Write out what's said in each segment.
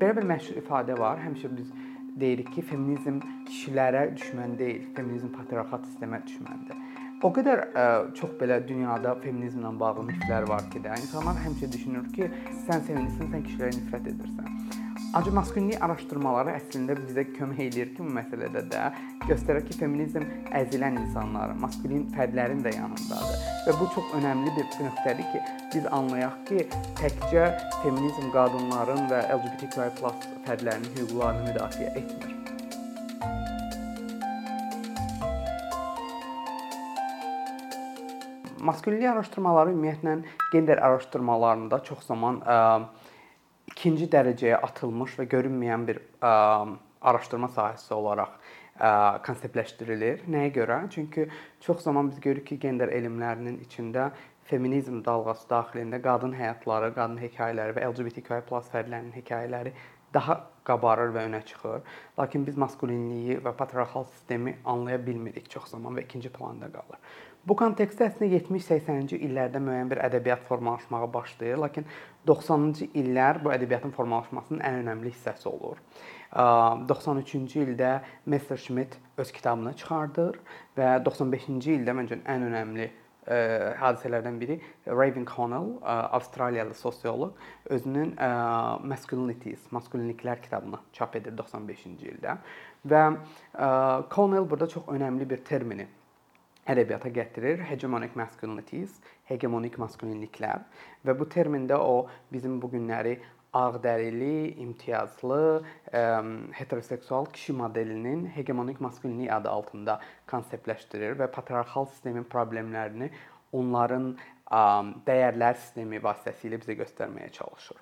Belə bir məşhur ifadə var. Həmişə biz deyirik ki, feminizm kişilərə düşmən deyil, feminizm patriarxat sistemə düşməndir. O qədər ə, çox belə dünyada feminizmlə bağlı miflər var ki, də insanlar həmişə düşünür ki, sən feministsən, sən kişilərə nifrət edirsən. Ancaq maskulinlik araşdırmaları əslində bizə kömək eləyir ki, bu məsələdə də göstərir ki, feminizm əzilən insanların, maskulin fərdlərin də yanındadır. Və bu çox önəmli bir nöqtədir ki, biz anlayaq ki, təkcə feminizm qadınların və LGBTQI+ fərdlərinin hüquqlarını müdafiə etmir. Maskulinlik araşdırmaları ümumiyyətlə gender araşdırmalarında çox zaman ə, ikinci dərəcəyə atılmış və görünməyən bir ə, araşdırma sahəsi olaraq ə, konseptləşdirilir. Nəyə görə? Çünki çox zaman biz görürük ki, gender elmlərinin içində feminizm dalğası daxilində qadın həyatları, qadın hekayələri və LGBTQI+ fərdlərinin hekayələri daha qabarır və önə çıxır. Lakin biz maskulinliyi və patriarxal sistemi anlaya bilmirik çox zaman və ikinci planda qalır. Bu kontekstdə əslində 70-80-ci illərdə müəyyən bir ədəbiyyat formalaşmağa başlayır, lakin 90-cı illər bu ədəbiyyatın formalaşmasının ən önəmli hissəsi olur. 93-cü ildə Messerschmitt öz kitabını çıxardır və 95-ci ildə məncə ən önəmli ə, hadisələrdən biri Raven Connell, ə, Avstraliyalı sosioloq özünün ə, Masculinities, maskulinliklər kitabını çap edir 95-ci ildə və ə, Connell burada çox önəmli bir termini ədəbiyyata gətirir. Hegemonic masculinities, hegemonik maskulinliklər və bu termində o bizim bu günləri ağdərili, imtiyazlı, ə, heteroseksual kişi modelinin hegemonik maskulinlik adı altında konseptləşdirir və patriarxal sistemin problemlərini onların ə, dəyərlər sistemi vasitəsilə bizə göstərməyə çalışır.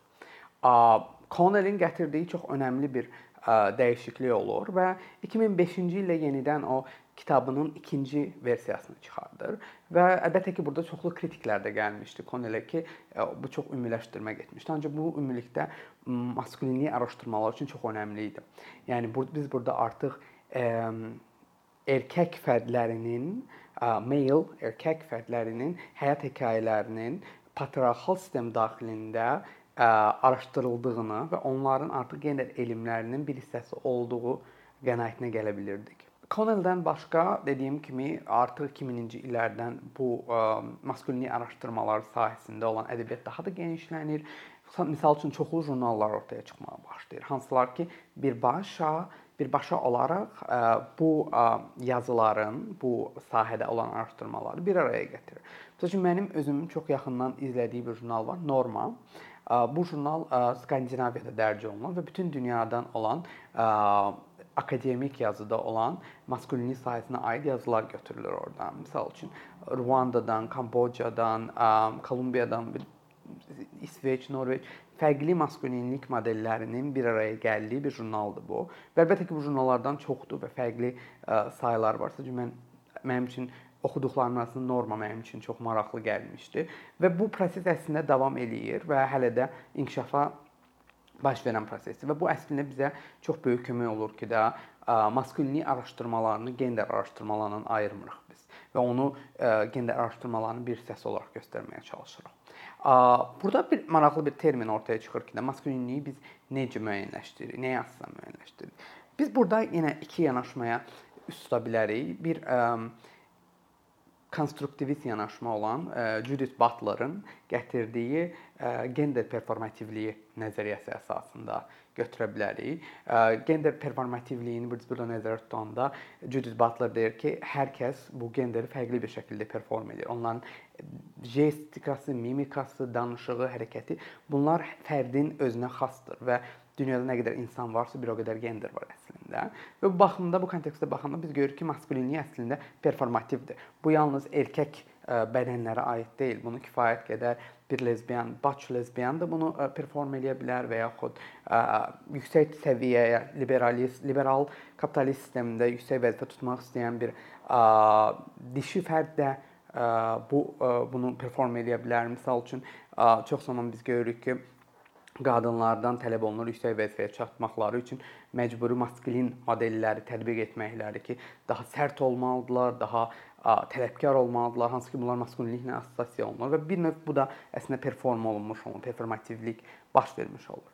Connellin gətirdiyi çox önəmli bir dəyişiklik olur və 2005-ci ildə yenidən o kitabının ikinci versiyasını çıxardır və əlbəttə ki, burada çoxlu kritiklər də gəlmişdi Konnelə ki, e, bu çox ümumiləşdirmə getmişdi. Ancaq bu ümumilikdə maskulinlik araşdırmaları üçün çox önəmli idi. Yəni biz burada artıq ə, erkək fərdlərinin, male erkək fərdlərinin həyat hekayələrinin patriarxal sistem daxilində ə, araşdırıldığını və onların artıq gender elmlərinin bir hissəsi olduğu qənaətinə gələ bilirdik. Connelldən başqa dediyim kimi artıq 2000-ci illərdən bu ə, maskulinlik araşdırmaları sahəsində olan ədəbiyyat daha da genişlənir. Məsəl üçün çoxlu jurnallar ortaya çıxmağa başlayır. Hansılar ki, birbaşa birbaşa olaraq ə, bu ə, yazıların, bu sahədə olan araşdırmaları bir araya gətirir. Məsələn, mənim özümün çox yaxından izlədiyi bir jurnal var, Norma. Bu jurnal Skandinaviyada dərc olunur və bütün dünyadan olan akademik yazıda olan maskulinlik sahəsinə aid yazılar götürülür oradan. Məsəl üçün Ruandadan, Kambocadan, Kolumbiyadan, İsveç, Norveç fərqli maskulinlik modellərinin bir araya gəldiyi bir jurnaldır bu. Və əlbəttə ki, bu jurnallardan çoxdur və fərqli saylar var. Sadəcə mən mənim üçün oxuduqlarım arasında norma mənim üçün çox maraqlı gəlmişdi və bu proses əslində davam eləyir və hələ də inkişafa baş verən prosesdir və bu əslində bizə çox böyük kömək olur ki, də maskulinlik araşdırmalarını gender araşdırmalarından ayırmırıq biz və onu gender araşdırmalarının bir hissəsi olaraq göstərməyə çalışırıq. Burada bir maraqlı bir termin ortaya çıxır ki, də maskulinliyi biz necə müəyyənləşdiririk, nəyə əsasən müəyyənləşdiririk? Biz burada yenə iki yanaşmaya üst tuta bilərik. Bir ə, konstruktivist yanaşma olan e, Judith Butler'ın gətirdiyi e, gender performativliyi nəzəriyyəsi əsasında götürə bilərik. E, gender performativliyini biz burada nəzərdə tutanda Judith Butler deyir ki, hər kəs bu genderi fərqli bir şəkildə perform edir. Onların gestikası, mimikası, danışığı, hərəkəti bunlar fərdin özünə xasdır və dünyada nə qədər insan varsa, bir o qədər gender var əslində. Və bu baxımda, bu kontekstdə baxanda biz görürük ki, maskulinlik əslində performativdir. Bu yalnız erkək e, bədənlərə aid deyil. Bunu kifayət qədər bir lesbiyan, baç lesbiyan da bunu e, perform eləyə bilər və yaxud e, yüksək səviyyəyə liberalist, liberal kapitalist sistemdə yüksək vəzifə tutmaq istəyən bir dişi fərd də bu bunu perform eləyə bilər. Məsəl üçün çox zaman biz görürük ki, qadınlardan tələb olunur yüksək vəzifəyə çatmaqları üçün məcburi maskulin modelləri tətbiq etməkləri ki, daha sərt olmalıdılar, daha tələbkar olmalıdılar, hansı ki, bunlar maskulinliklə assosiasiya olunur və bir növ bu da əslində perform olunmuş olur, performativlik baş vermiş olur.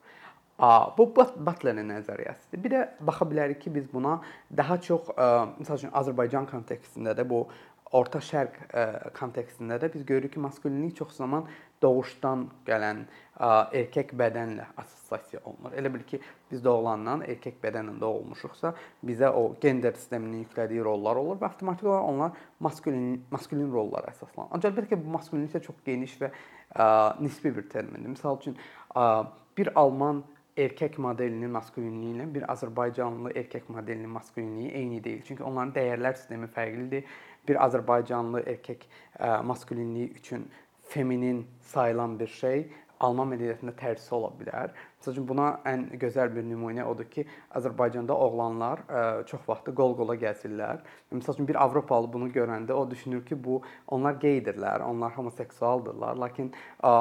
Bu Butlerin nəzəriyyəsidir. Bir də baxa bilərik ki, biz buna daha çox məsəl üçün Azərbaycan kontekstində də bu Orta Şərq kontekstində də biz görürük ki, maskulinlik çox zaman doğuşdan gələn erkək bədənlə assosiasiya olunur. Elə bil ki, biz doğulandan erkək bədənlə doğulmuşuqsa, bizə o gender sisteminin yüklədiyi rollar olur və avtomatik olaraq onlar maskulin maskulin rollara əsaslanır. Ancaq bəlkə bu maskulinlik də çox geniş və ə, nisbi bir termindir. Məsəl üçün ə, bir alman erkək modelinin maskulinliyi ilə bir Azərbaycanlı erkək modelinin maskulinliyi eyni deyil. Çünki onların dəyərlər sistemi fərqlidir. Bir Azərbaycanlı erkək maskulinliyi üçün feminin sayılan bir şey Alman mədəniyyətində tərsi ola bilər. Məsələn, buna ən gözəl bir nümunə odur ki, Azərbaycanda oğlanlar ə, çox vaxt qol-qola gəzirlər. Məsələn, bir Avropalı bunu görəndə o düşünür ki, bu onlar qeydirlər, onlar homoseksualdırlar, lakin ə,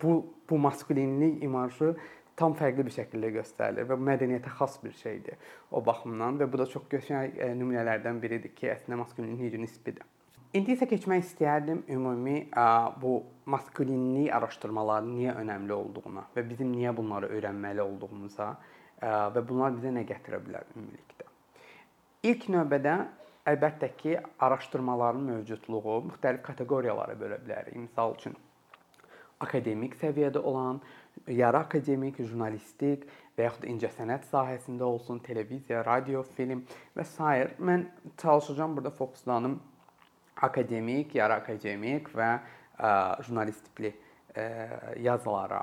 bu bu maskulinlik imajı tam fərqli bir şəkildə göstərilir və mədəniyyətə xas bir şeydir o baxımdan və bu da çox gözəl e, nümunələrdən biridir ki, əslində maskulinlik necə nisbidir. İndi isə keçmək istəyərdim ümumi bu maskulinlik araşdırmalarının niyə önəmli olduğuna və bizim niyə bunları öyrənməli olduğumuza və bunlar bizə nə gətirə bilər ümumilikdə. İlk növbədə əlbəttə ki, araşdırmaların mövcudluğu müxtəlif kateqoriyalara bölə bilərik. Məsəl üçün akademik səviyyədə olan, yarı akademik, jurnalistik və yaxud da incəsənət sahəsində olsun, televiziya, radio, film və s. Mən çalışacağam burada fokuslanım akademik, yarı akademik və ə, jurnalistikli ə, yazılara.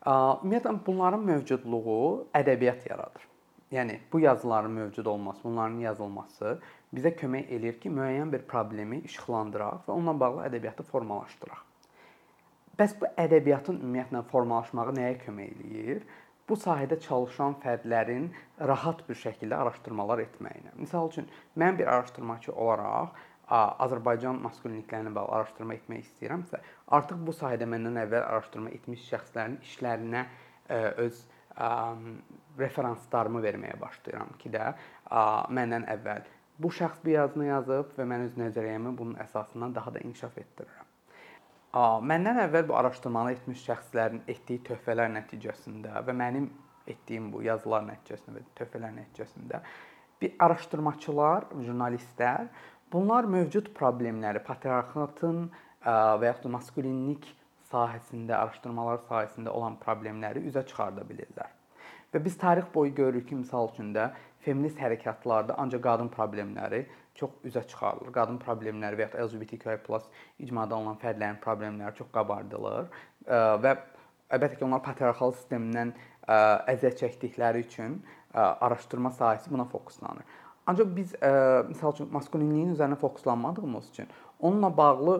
Ə, ümumiyyətlə bunların mövcudluğu ədəbiyyat yaradır. Yəni bu yazıların mövcud olması, bunların yazılması bizə kömək eləyir ki, müəyyən bir problemi işıqlandıraq və onunla bağlı ədəbiyyatı formalaşdıraq. Bəs bu ədəbiyyatın ümumiyyətlə formalaşmağı nəyə kömək eləyir? Bu sahədə çalışan fərdlərin rahat bir şəkildə araşdırmalar etməyinə. Məsəl üçün mən bir araşdırmaçı olaraq Azərbaycan maskulinliklərinə bağlı araşdırma etmək istəyirəmsə, artıq bu sahədə məndən əvvəl araşdırma etmiş şəxslərin işlərinə öz referanslarımı verməyə başlayıram ki də məndən əvvəl bu şəxs bu yazını yazıb və mən öz nəzəriyyəmi bunun əsasından daha da inkişaf etdirirəm. Məndən əvvəl bu araşdırmanı etmiş şəxslərin etdiyi töhfələr nəticəsində və mənim etdiyim bu yazılar nəticəsində və töhfələr nəticəsində bir araşdırmaçılar, jurnalistlər bunlar mövcud problemləri, patriarxatın və yaxud da maskulinlik sahəsində, araşdırmalar sahəsində olan problemləri üzə çıxarda bilirlər. Və biz tarix boyu görürük ki, misal üçün də feminist hərəkatlarda ancaq qadın problemləri çox üzə çıxarılır. Qadın problemləri və ya LGBTQI+ icmada olan fərdlərin problemləri çox qabardılır və əlbəttə ki, onlar patriarxal sistemdən əziyyət çəkdikləri üçün araşdırma sahəsi buna fokuslanır. Ancaq biz məsəl üçün maskulinliyin üzərinə fokuslanmadığımız üçün onunla bağlı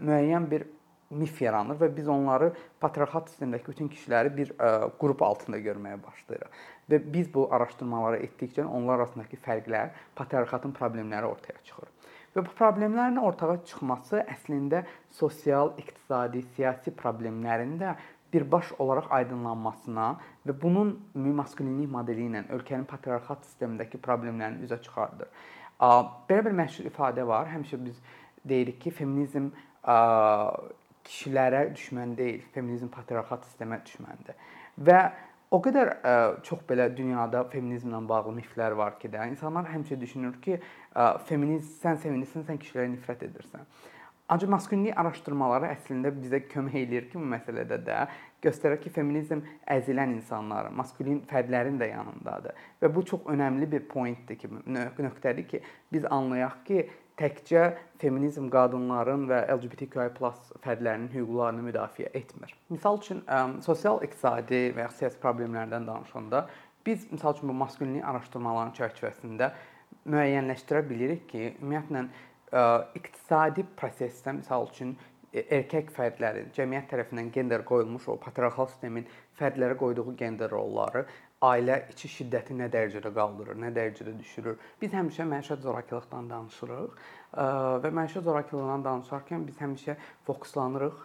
müəyyən bir mif yaranır və biz onları patriarxat sistemindəki bütün kişiləri bir ə, qrup altında görməyə başlayırıq. Və biz bu araşdırmaları etdikcə onlar arasındakı fərqlər, patriarxatın problemləri ortaya çıxır. Və bu problemlərin ortaya çıxması əslində sosial, iqtisadi, siyasi problemlərin də birbaş olaraq aydınlanmasına və bunun maskulinlik modeli ilə ölkənin patriarxat sistemindəki problemlərini üzə çıxardır. Belə bir məşhur ifadə var. Həmişə biz deyirik ki, feminizm kişilərə düşmən deyil, feminizm patriarxat sistemə düşməndir. Və o qədər ə, çox belə dünyada feminizmlə bağlı miflər var ki də, insanlar həmişə düşünür ki, ə, feminist sən feministsən, sən kişilərə nifrət edirsən. Ancaq maskulinlik araşdırmaları əslində bizə kömək eləyir ki, bu məsələdə də göstərir ki, feminizm əzilən insanların, maskulin fərdlərin də yanındadır. Və bu çox önəmli bir pointdir ki, nöqtədir ki, biz anlayaq ki, təkcə feminizm qadınların və LGBTQI+ fərdlərinin hüquqlarını müdafiə etmir. Məsəl üçün sosial-iqtisadi və ya siyasi problemlərdən danışanda biz məsəl üçün bu maskulinlik araşdırmalarının çərçivəsində müəyyənləşdirə bilirik ki, ümumiyyətlə iqtisadi prosesdə məsəl üçün e, erkək fərdlərin cəmiyyət tərəfindən gender qoyulmuş o patriarxal sistemin fərdlərə qoyduğu gender rolları ailə içi şiddəti nə dərəcədə qaldırır, nə dərəcədə düşürür. Biz həmişə məişət zorakılıqdan danışırıq və məişət zorakılığından danışarkən biz həmişə fokuslanırıq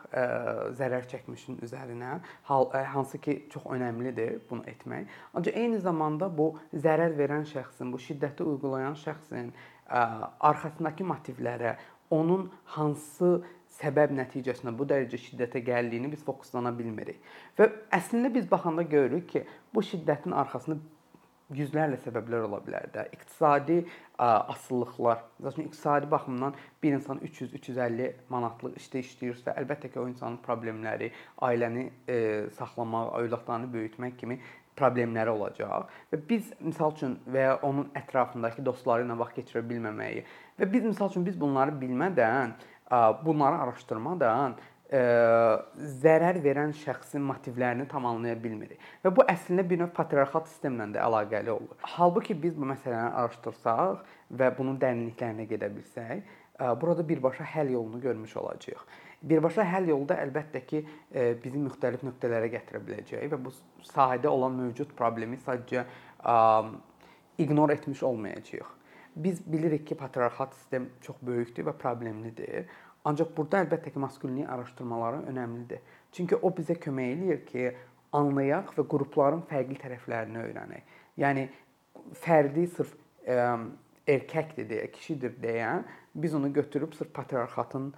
zərər çəkmişin üzərinə, hansı ki, çox əhəmilidir bunu etmək. Ancaq eyni zamanda bu zərər verən şəxsin, bu şiddəti uygulayan şəxsin arxasındakı motivlərə, onun hansı səbəb nəticəsində bu dərəcə şiddətə gəldiyini biz fokuslana bilmirik. Və əslində biz baxanda görürük ki, bu şiddətin arxasında yüzlərlə səbəblər ola bilər də. İqtisadi asılılıqlar. Məsələn, iqtisadi baxımdan bir insan 300-350 manatlıq işdə işləyirsə, əlbəttə ki, o insanın problemləri, ailəni e, saxlamaq, övladlarını böyütmək kimi problemləri olacaq və biz misal üçün və ya onun ətrafındakı dostları ilə vaxt keçirə bilməməyi və biz misal üçün biz bunları bilmədən, bunları araşdırmadan zərər verən şəxsin motivlərini tam anlaya bilmirik. Və bu əslində bir növ patriarxat sistemlə də əlaqəli olur. Halbuki biz bu məsələni araşdırsaq və bunun dərinliklərinə gedə bilsək, burada birbaşa həll yolunu görmüş olacağıq. Birbaşa həll yolu da əlbəttə ki, bizi müxtəlif nöqtələrə gətirə biləcək və bu sahədə olan mövcud problemi sadəcə ignor etmiş olmayacağıq. Biz bilirik ki, patriarxat sistem çox böyükdür və problemlidir. Ancaq burada əlbəttə ki, maskulinlik araşdırmaları önəmlidir. Çünki o bizə kömək eləyir ki, anlayaq və qrupların fərqli tərəflərini öyrənək. Yəni fərdi sırf ə, erkəkdir deyə, kişidir deyə biz onu götürüb sırf patriarxatın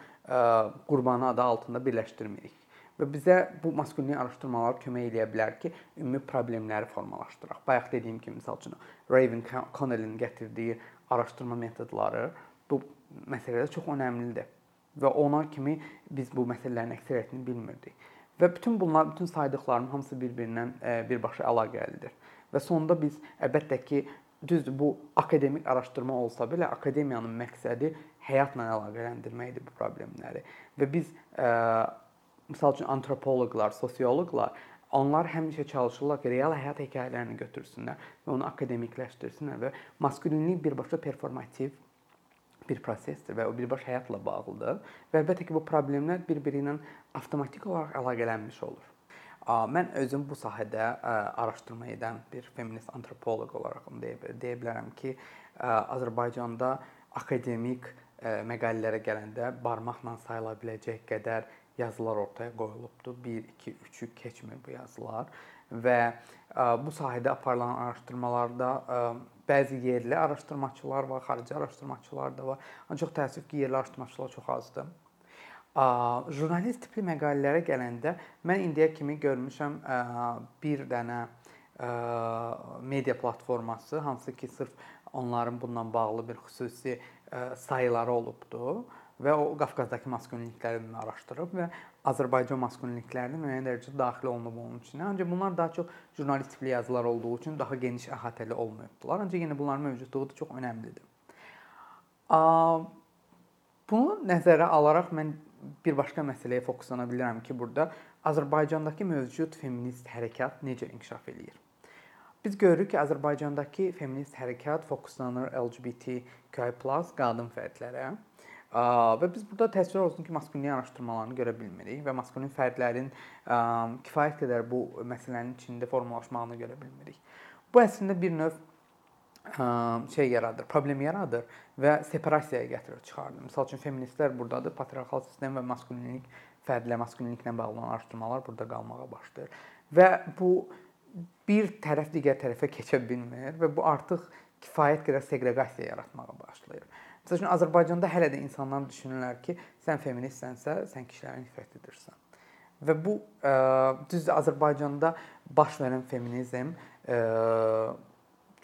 qurbanı adı altında birləşdirmirik. Və bizə bu maskulinlik araşdırmaları kömək eləyə bilər ki, ümumi problemləri formalaşdıraq. Bayaq dediyim kimi, məsəl üçün Raven Connellin gətirdiyi araşdırma metodları bu məsələdə çox önəmlidir və ona kimi biz bu məsələlərin əksəriyyətini bilmirdik. Və bütün bunlar, bütün saydıqlarım hamısı bir-birindən birbaşa əlaqəlidir. Və sonda biz əlbəttə ki, düzdür, bu akademik araşdırma olsa belə akademiyanın məqsədi həyatla əlaqələndirməkdir bu problemləri. Və biz ə, məsəl üçün antropoloqlar, sosioloqlar onlar həmişə çalışırlar ki, real həyat hekayələrini götürsünlər və onu akademikləşdirsinlər və maskulinlik birbaşa performativ bir prosesdir və o birbaşa həyatla bağlıdır. Və əlbəttə ki, bu problemlər bir-biri ilə avtomatik olaraq əlaqələnmiş olur. Mən özüm bu sahədə araşdırma edən bir feminist antropoloq olaraq deyə bilərəm ki, Azərbaycanda akademik məqalələrə gələndə barmaqla sayıla biləcək qədər yazılar ortaya qoyulubdur. 1, 2, 3-ü keçmir bu yazılar və bu sahədə aparılan araşdırmalarda bəzi yerli araşdırmaçılar var, xarici araşdırmaçılar da var. Ancaq təəssüf ki, yerli araşdırmaçılar çox azdır. Jurnalist tipli məqalələrə gələndə mən indiyə kimi görmüşəm bir dənə media platforması, hansı ki, sırf onların bununla bağlı bir xüsusi sayıları olubdu və o Qafqazdakı maskulinlikləri araşdırıb və Azərbaycan maskulinliklərinə müəyyən dərəcədə daxil olunub onun içinə. Ancaq bunlar daha çox jurnalist tipli yazılar olduğu üçün daha geniş əhatəli olmayıbdılar. Ancaq yenə bunların mövcudluğu da çox önəmlidir. Bunu nəzərə alaraq mən bir başqa məsələyə fokuslana bilərəm ki, burada Azərbaycandakı mövcud feminist hərəkat necə inkişaf eləyir? Biz görürük ki, Azərbaycandakı feminist hərəkat fokuslanır LGBTQI+ qadın fərdlərə. Və biz burada təsvir olsun ki, maskulinlik araşdırmalarını görə bilmirik və maskulin fərdlərin kifayət qədər bu məsələnin içində formalaşmağını görə bilmirik. Bu əslində bir növ şey yaradır, problem yaradır və separasiyaya gətirir, çıxardır. Məsəl üçün feministlər burdadır, patriarxal sistem və maskulinlik, fərdlə maskulinliklə bağlı olan araşdırmalar burada qalmağa başlayır. Və bu bir tərəf digər tərəfə keçə bilmir və bu artıq kifayət qədər seqreqasiya yaratmağa başlayır. Məsəl üçün Azərbaycanda hələ də insanlar düşünürlər ki, sən feministsənsə, sən kişiləri nifrət edirsən. Və bu düzdür Azərbaycanda baş verən feminizm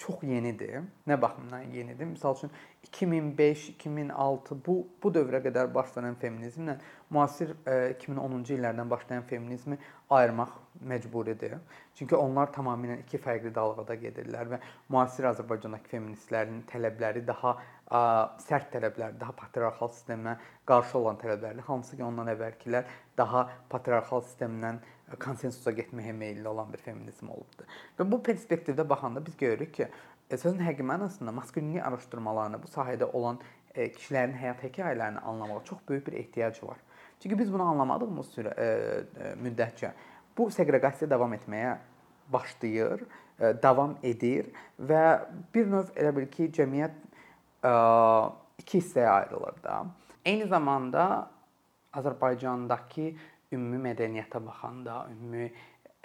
çox yenidir. Nə baxımdan yenidir? Məsəl üçün 2005, 2006 bu bu dövrə qədər baş verən feminizmlə müasir 2010-cu e, illərdən başlayan feminizmi ayırmaq məcburidir. Çünki onlar tamamilə iki fərqli dalğada gedirlər və müasir Azərbaycandakı feministlərin tələbləri daha ə, sərt tələblər, daha patriarxal sistemə qarşı olan tələblərdir. Hansı ki, ondan əvvəlkilər daha patriarxal sistemdən konsensusa getməyə meylli olan bir feminizm olubdur. Və bu perspektivdə baxanda biz görürük ki, e, sözün həqiqi mənasında maskulinlik araşdırmalarına bu sahədə olan e, kişilərin həyat hekayələrini anlamağa çox böyük bir ehtiyac var. Çünki biz bunu anlamadığımız sürə e, müddətcə bu seqreqasiya davam etməyə başlayır, davam edir və bir növ elə bil ki, cəmiyyət iki hissəyə ayrılır da. Eyni zamanda Azərbaycandakı ümumi mədəniyyətə baxanda, ümumi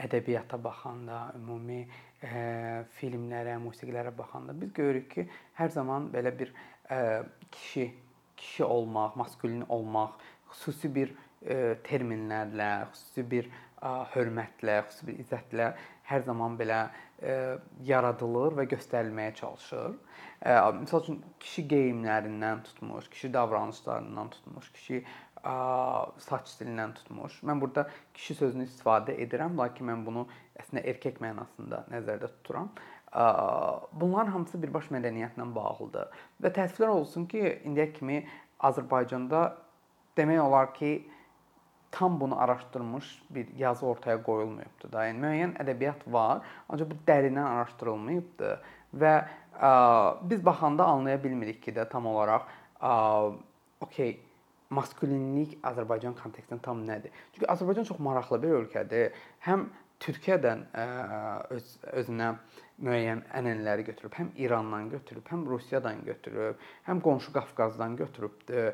ədəbiyyata baxanda, ümumi e, filmlərə, musiqilərə baxanda biz görürük ki, hər zaman belə bir e, kişi kişi olmaq, maskulin olmaq, xüsusi bir terminlərlə, xüsusi bir hörmətlə, xüsusi bir izzətlə hər zaman belə yaradılır və göstərilməyə çalışır. Məsəl üçün kişi geyimlərindən tutmuş, kişi davranışlarından tutmuş, kişi saç stilindən tutmuş. Mən burada kişi sözünü istifadə edirəm, lakin mən bunu əslində erkək mənasında nəzərdə tuturam. Bunların hamısı birbaş mədəniyyətlə bağlıdır. Və təəssüflər olsun ki, indiyə kimi Azərbaycanda demək olar ki, tam bunu araşdırmış bir yazı ortaya qoyulmayıbdı da. Yəni müəyyən ədəbiyyat var, ancaq bu dərindən araşdırılmayıbdı və ə, biz baxanda anlaya bilmirik ki də tam olaraq okey maskulinlik Azərbaycan kontekstində tam nədir? Çünki Azərbaycan çox maraqlı bir ölkədir. Həm Türkiyədən ə, öz özünə müəyyən ənənələri götürüb, həm İrandan götürüb, həm Rusiyadan götürüb, həm qonşu Qafqazdan götürübdü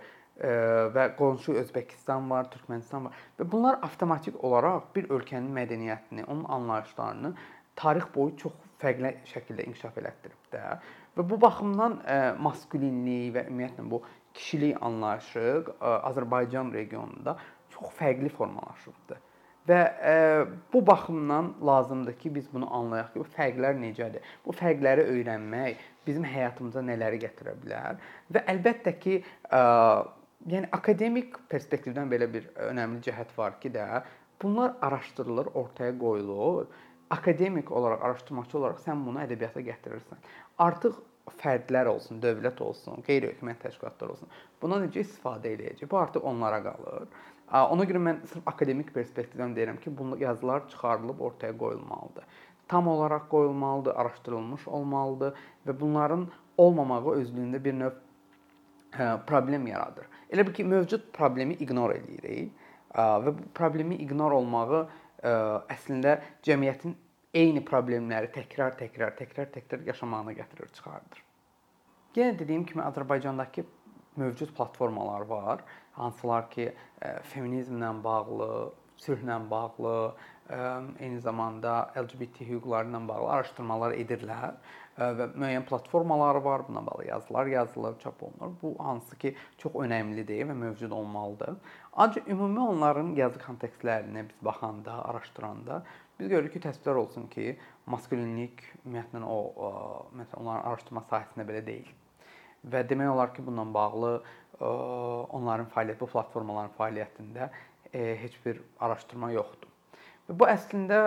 və qonşu Özbəkistan var, Türkmənistan var və bunlar avtomatik olaraq bir ölkənin mədəniyyətini, onun anlayışlarını tarix boyu çox fərqli şəkildə inkişaf elətdirib də. Və bu baxımdan maskulinlik və ümumiyyətlə bu kişilik anlayışı Azərbaycan regionunda çox fərqli formalaşıbdı. Və ə, bu baxımdan lazımdır ki, biz bunu anlayaq ki, bu fərqlər necədir? Bu fərqləri öyrənmək bizim həyatımıza nələri gətirə bilər? Və əlbəttə ki, ə, yəni akademik perspektivdən belə bir önəmli cəhət var ki də, bunlar araşdırılır, ortaya qoyulur. Akademik olaraq, araşdırmaçı olaraq sən bunu ədəbiyyata gətirirsən. Artıq fərdlər olsun, dövlət olsun, qeyri-hökumət təşkilatlar olsun. Buna necə istifadə edəcək? Bu artıq onlara qalır. Ona görə mən sırf akademik perspektivdən deyirəm ki, bu yazılar çıxarılıb ortaya qoyulmalıdır. Tam olaraq qoyulmalıdır, araşdırılmış olmalıdır və bunların olmamağı özlüyündə bir növ problem yaradır. Elə bil ki, mövcud problemi ignor eləyirik və bu problemi ignor olmağı əslində cəmiyyətin eyni problemləri təkrar, təkrar, təkrar, təkrar yaşamağına gətirir, çıxardır. Yenə dediyim kimi Azərbaycandakı mövcud platformalar var, hansılar ki, feminizmlə bağlı, sülhlə bağlı, eyni zamanda LGBT hüquqları ilə bağlı araşdırmalar edirlər və müəyyən platformaları var, buna bağlı yazılar yazılır, çap olunur. Bu hansı ki, çox önəmlidir və mövcud olmalıdır. Ancaq ümumi onların yazı kontekstlərinə biz baxanda, araşdıranda biz görürük ki, təsvirlər olsun ki, maskulinlik ümumiyyətlə o, o məsələn onların araşdırma sahəsində belə deyil. Və demək olar ki, bununla bağlı onların fəaliyyəti, bu platformaların fəaliyyətində heç bir araşdırma yoxdur. Və bu əslində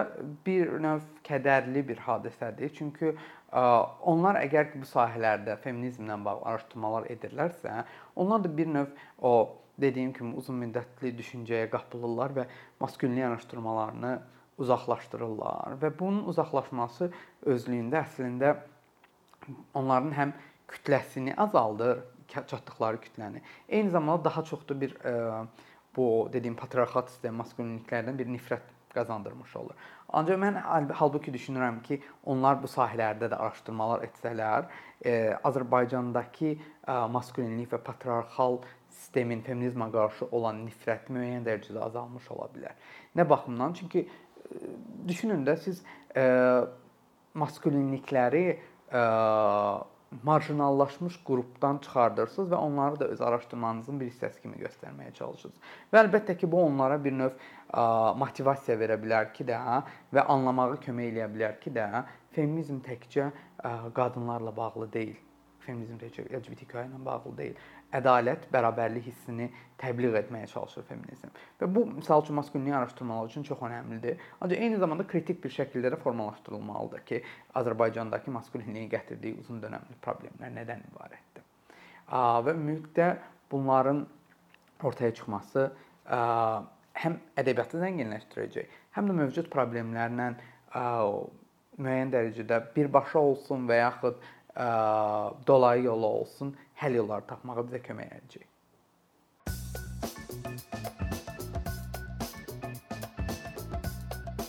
bir növ kədərli bir hadisədir. Çünki onlar əgər ki, bu sahələrdə feminizmlə bağlı araşdırmalar edirlərsə, onlar da bir növ o dediyim kimi uzun müddətli düşüncəyə qapılırlar və maskulinlik araşdırmalarını uzaqlaşdırırlar və bunun uzaqlaşması özlüyündə əslində onların həm kütləsini azaldır, çatdıqları kütləni. Eyni zamanda daha çox da bir ə, bu dediyim patriarxat sistemi maskulinliklərdən bir nifrət qazandırmış olur. Ancaq mən halbuki düşünürəm ki, onlar bu sahələrdə də araşdırmalar etsələr, ə, Azərbaycandakı ə, maskulinlik və patriarxal sistemin feminizmə qarşı olan nifrət müəyyən dərəcədə azalmış ola bilər. Nə baxımdan? Çünki düşünün də siz ə, maskulinlikləri ə, marjinallaşmış qrupdan çıxardırsınız və onları da öz araşdırmanızın bir hissəsi kimi göstərməyə çalışırsınız. Və əlbəttə ki, bu onlara bir növ ə, motivasiya verə bilər ki də və anlamağı kömək eləyə bilər ki də feminizm təkcə qadınlarla bağlı deyil. Feminizm təkcə LGBTQ ilə bağlı deyil ədalət, bərabərlik hissini təbliğ etməyə çalışır feminizm. Və bu məsəl üçün maskulinlik araşdırmaları üçün çox əhəmilidir. Ancaq eyni zamanda kritik bir şəkildə də formalaşdırılmalıdır ki, Azərbaycandakı maskulinliyin gətirdiyi uzun dövrlü problemlər nədən ibarətdir. Və ümumilikdə bunların ortaya çıxması həm ədəbiyyatı zənginləşdirəcək, həm də mövcud problemlərlə müəyyən dərəcədə birbaşa olsun və yaxud dolayı yolu olsun, həll yolları tapmağa bizə kömək edəcək.